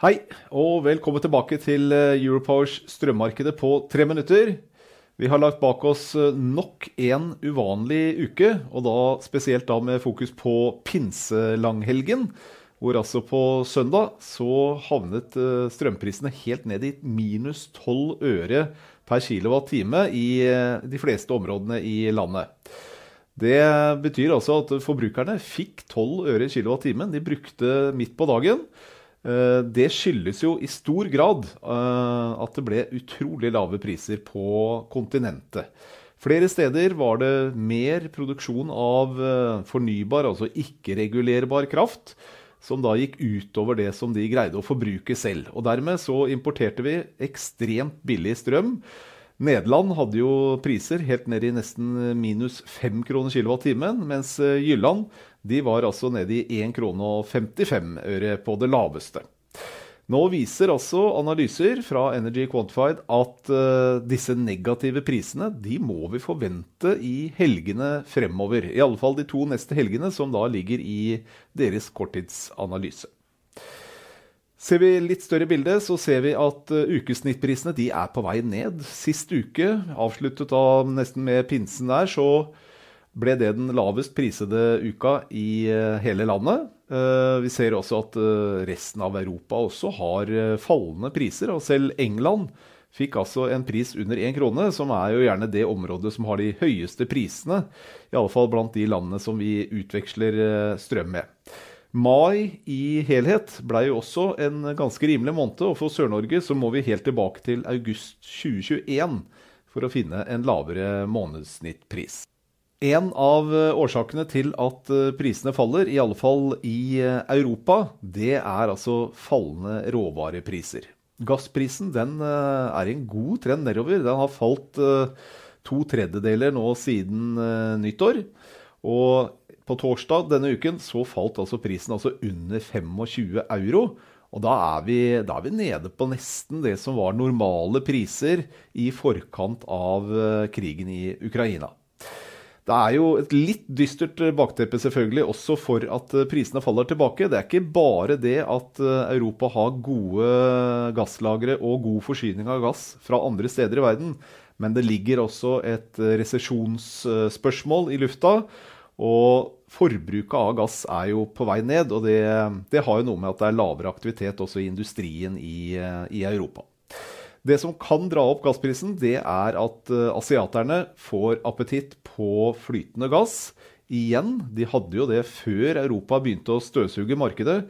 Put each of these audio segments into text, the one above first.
Hei, og velkommen tilbake til eh, Europowers strømmarkedet på tre minutter. Vi har lagt bak oss eh, nok en uvanlig uke, og da spesielt da med fokus på pinselanghelgen. Hvor altså på søndag så havnet eh, strømprisene helt ned i minus 12 øre per kWh i de fleste områdene i landet. Det betyr altså at forbrukerne fikk 12 øre kWh. de brukte midt på dagen. Eh, det skyldes jo i stor grad eh, at det ble utrolig lave priser på kontinentet. Flere steder var det mer produksjon av eh, fornybar, altså ikke-regulerbar kraft, som da gikk utover det som de greide å forbruke selv. Og dermed så importerte vi ekstremt billig strøm. Nederland hadde jo priser helt ned i nesten minus 5 kroner kilowattimen, mens Jylland de var altså nede i 1 krone og 55 øre på det laveste. Nå viser altså analyser fra Energy Quantified at uh, disse negative prisene de må vi forvente i helgene fremover. I alle fall de to neste helgene, som da ligger i deres korttidsanalyse. Ser vi litt større bilde, så ser vi at uh, ukesnittprisene de er på vei ned. Sist uke, avsluttet av nesten med pinsen der, så ble det den lavest prisede uka i eh, hele landet. Eh, vi ser også at eh, resten av Europa også har fallende priser, og selv England fikk altså en pris under én krone, som er jo gjerne det området som har de høyeste prisene. I alle fall blant de landene som vi utveksler strøm med. Mai i helhet ble jo også en ganske rimelig måned, og for Sør-Norge så må vi helt tilbake til august 2021 for å finne en lavere månedssnittpris. En av eh, årsakene til at eh, prisene faller, i alle fall i eh, Europa, det er altså fallende råvarepriser. Gassprisen den er i en god trend nedover. Den har falt to tredjedeler nå siden nyttår. Og på torsdag denne uken så falt altså prisen altså under 25 euro. Og da er, vi, da er vi nede på nesten det som var normale priser i forkant av krigen i Ukraina. Det er jo et litt dystert eh, bakteppe selvfølgelig også for at eh, prisene faller tilbake. Det er ikke bare det at eh, Europa har gode gasslagre og god forsyning av gass fra andre steder i verden, men det ligger også et resesjonsspørsmål i lufta. Og forbruket av gass er jo på vei ned, og det, det har jo noe med at det er lavere aktivitet også i industrien i, i Europa. Det som kan dra opp gassprisen, det er at uh, asiaterne får appetitt på flytende gass. Igjen, de hadde jo det før Europa begynte å støvsuge markedet.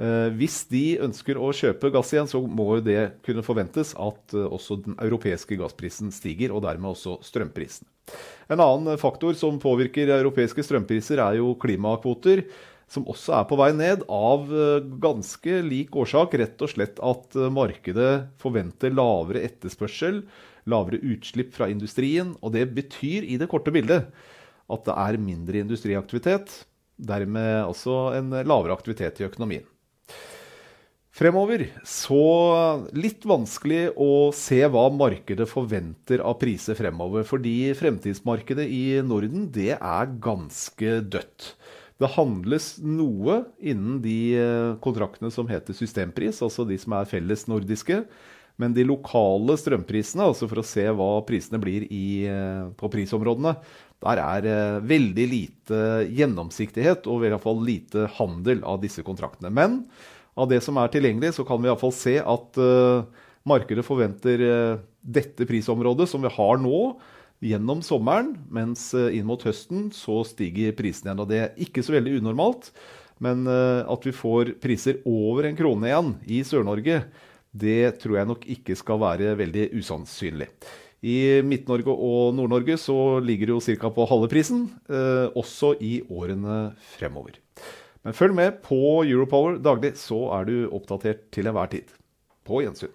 Uh, hvis de ønsker å kjøpe gass igjen, så må det kunne forventes at uh, også den europeiske gassprisen stiger, og dermed også strømprisen. En annen faktor som påvirker europeiske strømpriser, er jo klimakvoter som også er på vei ned, av eh, ganske lik årsak. Rett og slett at eh, markedet forventer lavere etterspørsel, lavere utslipp fra industrien. Og det betyr i det korte bildet at det er mindre industriaktivitet. Dermed også en lavere aktivitet i økonomien. Fremover så litt vanskelig å se hva markedet forventer av priser fremover. Fordi fremtidsmarkedet i Norden det er ganske dødt. Det handles noe innen de eh, kontraktene som heter systempris, altså de som er felles nordiske. Men de lokale strømprisene, altså for å se hva prisene blir i, eh, på prisområdene, der er eh, veldig lite gjennomsiktighet og i hvert fall lite handel av disse kontraktene. Men av det som er tilgjengelig, så kan vi iallfall se at markedet forventer dette prisområdet som vi har nå, gjennom sommeren, mens eh, inn mot høsten så stiger prisen igjen. Og det er ikke så veldig unormalt, men eh, at vi får priser over en krone igjen i Sør-Norge, det tror jeg nok ikke skal være veldig usannsynlig. I Midt-Norge og Nord-Norge så ligger det jo ca. på halve prisen, eh, også i årene fremover. Men følg med på Europower daglig, så er du oppdatert til enhver tid. På gjensyn.